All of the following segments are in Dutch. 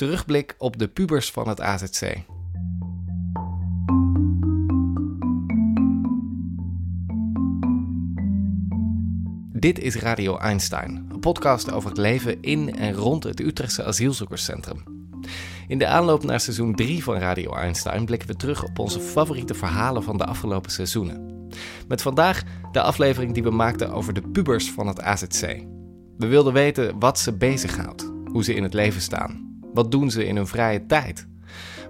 Terugblik op de pubers van het AZC. Dit is Radio Einstein, een podcast over het leven in en rond het Utrechtse asielzoekerscentrum. In de aanloop naar seizoen 3 van Radio Einstein blikken we terug op onze favoriete verhalen van de afgelopen seizoenen. Met vandaag de aflevering die we maakten over de pubers van het AZC. We wilden weten wat ze bezighoudt, hoe ze in het leven staan. Wat doen ze in hun vrije tijd?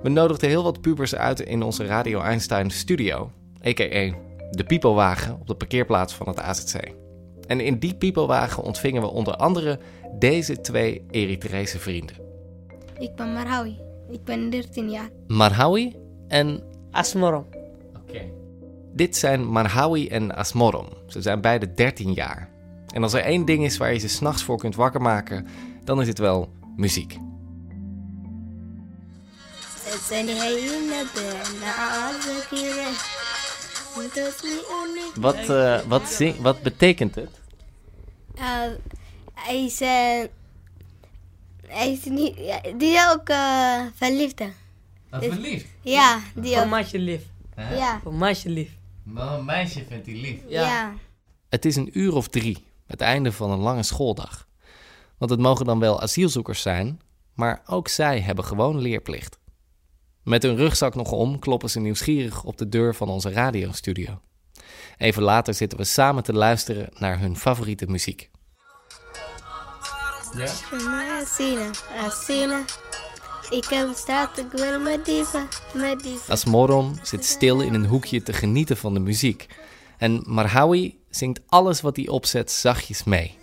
We nodigden heel wat pubers uit in onze Radio Einstein studio, a.k.a. de piepelwagen op de parkeerplaats van het AZC. En in die piepelwagen ontvingen we onder andere deze twee Eritrese vrienden. Ik ben Marhawi. Ik ben 13 jaar. Marhawi en... Asmorom. Oké. Dit zijn Marhawi en Asmorom. Ze zijn beide 13 jaar. En als er één ding is waar je ze s'nachts voor kunt wakker maken, dan is het wel muziek. Wat, eh, wat, zing, wat betekent het? Uh, hij is. eh, hij is niet. ja, die is ook eh verliefd. verliefd. Ja, die Voor ook. meisje lief. Ja. Voor meisje lief. Maar een meisje vindt hij lief. Ja. Ja. Het is een uur of drie, het einde van een lange schooldag. Want het mogen dan wel asielzoekers zijn, maar ook zij hebben gewoon leerplicht. Met hun rugzak nog om kloppen ze nieuwsgierig op de deur van onze radiostudio. Even later zitten we samen te luisteren naar hun favoriete muziek. Asina. Ik heb staat, ik wil met dieven. Met dieven. Asmoron zit stil in een hoekje te genieten van de muziek. En Marhawi zingt alles wat hij opzet zachtjes mee.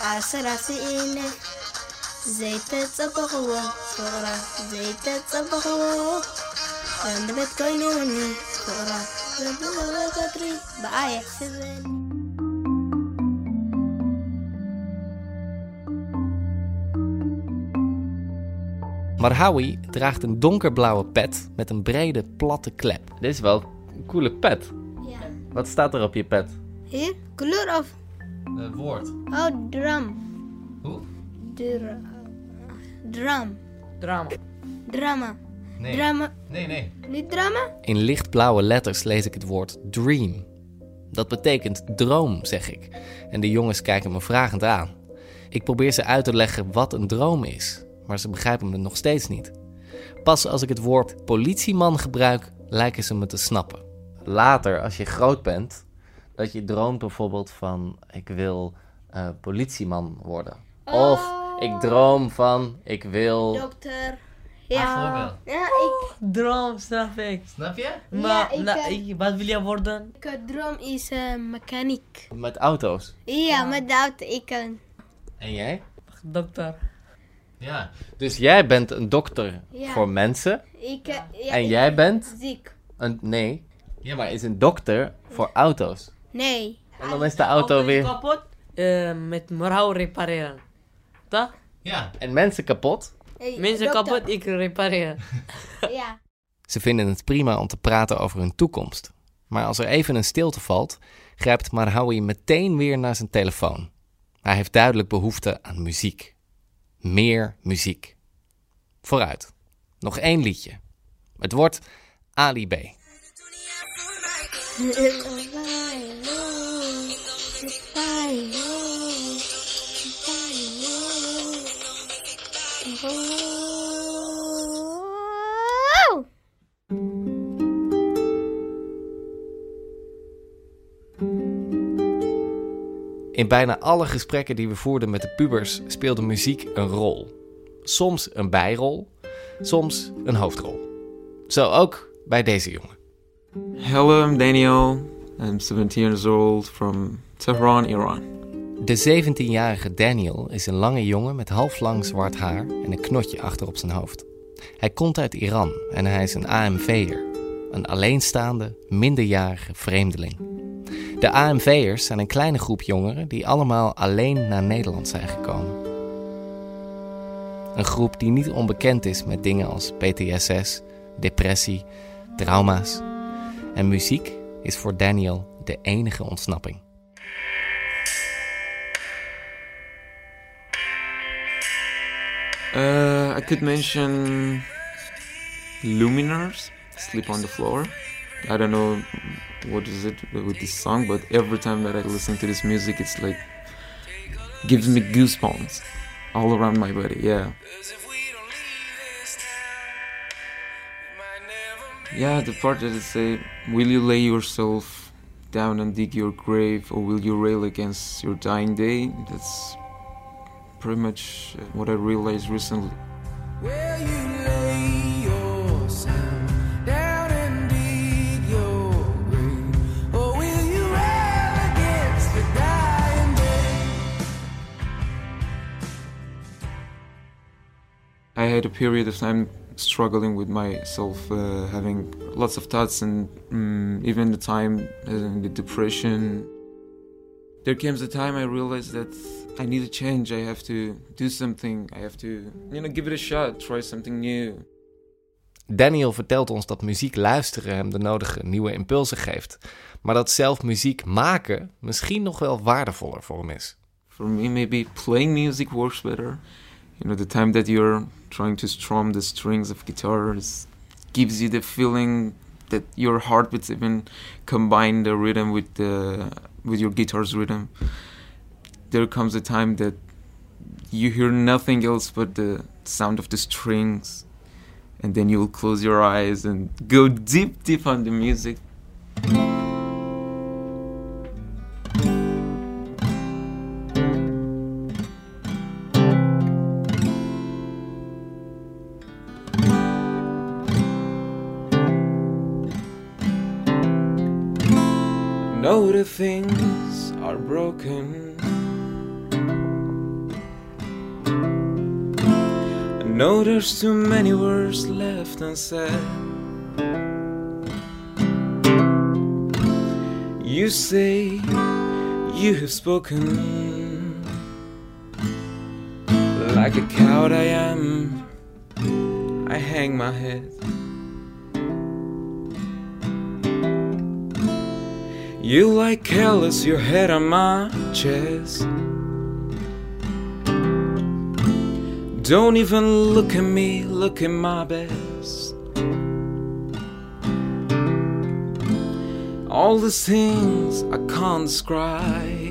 Baile. Oh. Mila sila sila Asara si ine. Zeyte tsapakwa. Sora. Zeyte tsapakwa. En de bet koin nu. Sora. Zeyte katri. Baaya. Seven. Marhawi draagt een donkerblauwe pet met een brede, platte klep. Dit is wel een coole pet. Ja. Wat staat er op je pet? Hier? Kleur of? Het woord. Oh, drum. Hoe? Dra drum. Drama. Drama. Nee. Drama. Nee, nee. Niet drama? In lichtblauwe letters lees ik het woord dream. Dat betekent droom, zeg ik. En de jongens kijken me vragend aan. Ik probeer ze uit te leggen wat een droom is, maar ze begrijpen me nog steeds niet. Pas als ik het woord politieman gebruik, lijken ze me te snappen. Later, als je groot bent, dat je droomt bijvoorbeeld van: ik wil eh, politieman worden. Of ik droom van: ik wil. Dokter. Ja. Ja, ik, Droom, snap ik. Snap je? Maar ik, na- eh, ik- wat wil je worden? ik droom is eh, mechaniek. Met auto's. Ja, met de auto. Ik kan. En jij? Dokter. Ja. Dus jij bent een dokter Ja. voor mensen. Ik, eh, ja, En ik jij ben bent? Ziek. Een, nee. Ja, maar is een dokter voor auto's. Nee. En dan is de auto weer... kapot. eh, met mrouw repareren. Toch? Ja. En mensen kapot. Hey, Mensen dokter. kapot, ik repareer. Ja. Ze vinden het prima om te praten over hun toekomst. Maar als er even een stilte valt, grijpt Marhawi meteen weer naar zijn telefoon. Hij heeft duidelijk behoefte aan muziek. Meer muziek. Vooruit. Nog één liedje. Het wordt Ali B. In bijna alle gesprekken die we voerden met de pubers speelde muziek een rol. Soms een bijrol, soms een hoofdrol. Zo ook bij deze jongen. Hello, I'm Daniel. I'm 17 years old from Tehran, Iran. De 17-jarige Daniel is een lange jongen met halflang zwart haar en een knotje achter op zijn hoofd. Hij komt uit Iran en hij is een AMV'er, een alleenstaande, minderjarige vreemdeling. De AMV'ers zijn een kleine groep jongeren die allemaal alleen naar Nederland zijn gekomen. Een groep die niet onbekend is met dingen als PTSS, depressie, trauma's. En muziek is voor Daniel de enige ontsnapping. Uh, I could mention Luminars, Sleep on the Floor. I don't know what is it with this song, but every time that I listen to this music, it's like gives me goosebumps all around my body. Yeah. Yeah, the part that it say, uh, "Will you lay yourself down and dig your grave, or will you rail against your dying day?" That's pretty much what I realized recently. Had a period of time struggling with myself, uh, having lots of thoughts, and um, even the time having the depression. There comes a time I realized that I need a change. I have to do something. I have to, you know, give it a shot. Try something new. Daniel vertelt ons dat muziek luisteren hem de nodige nieuwe impulsen geeft, maar dat zelf muziek maken misschien nog wel waardevoller voor hem is. For me, maybe playing music works better. You know, the time that you're trying to strum the strings of guitars gives you the feeling that your heartbeats even combine the rhythm with the with your guitar's rhythm. There comes a time that you hear nothing else but the sound of the strings, and then you'll close your eyes and go deep, deep on the music. Know the things are broken. I know there's too many words left unsaid. You say you have spoken like a coward I am. I hang my head. You like careless, your head on my chest. Don't even look at me, look at my best. All these things I can't describe.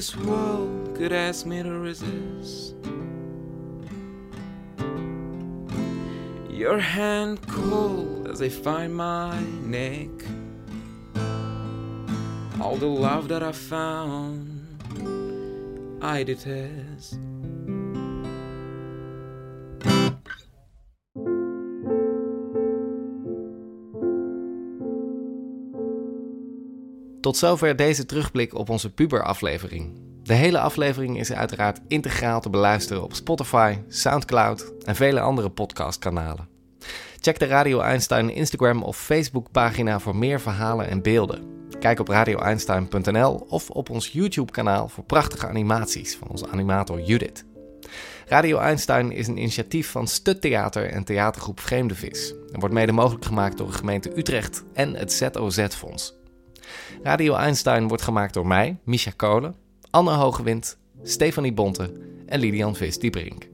This world could ask me to resist? Your hand cold as I find my neck. All the love that I found, I detest. Tot zover deze terugblik op onze puber-aflevering. De hele aflevering is uiteraard integraal te beluisteren op Spotify, Soundcloud en vele andere podcastkanalen. Check de Radio Einstein Instagram of Facebook pagina voor meer verhalen en beelden. Kijk op radioeinstein.nl of op ons YouTube kanaal voor prachtige animaties van onze animator Judith. Radio Einstein is een initiatief van Stut Theater en theatergroep Vreemde Vis en wordt mede mogelijk gemaakt door de gemeente Utrecht en het ZOZ-fonds. Radio Einstein wordt gemaakt door mij, Misha Kolen, Anne Hogewind, Stefanie Bonte en Lilian Vis-Diebrink.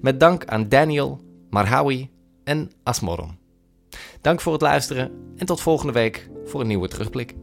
Met dank aan Daniel, Marhawi en Asmoron. Dank voor het luisteren en tot volgende week voor een nieuwe terugblik.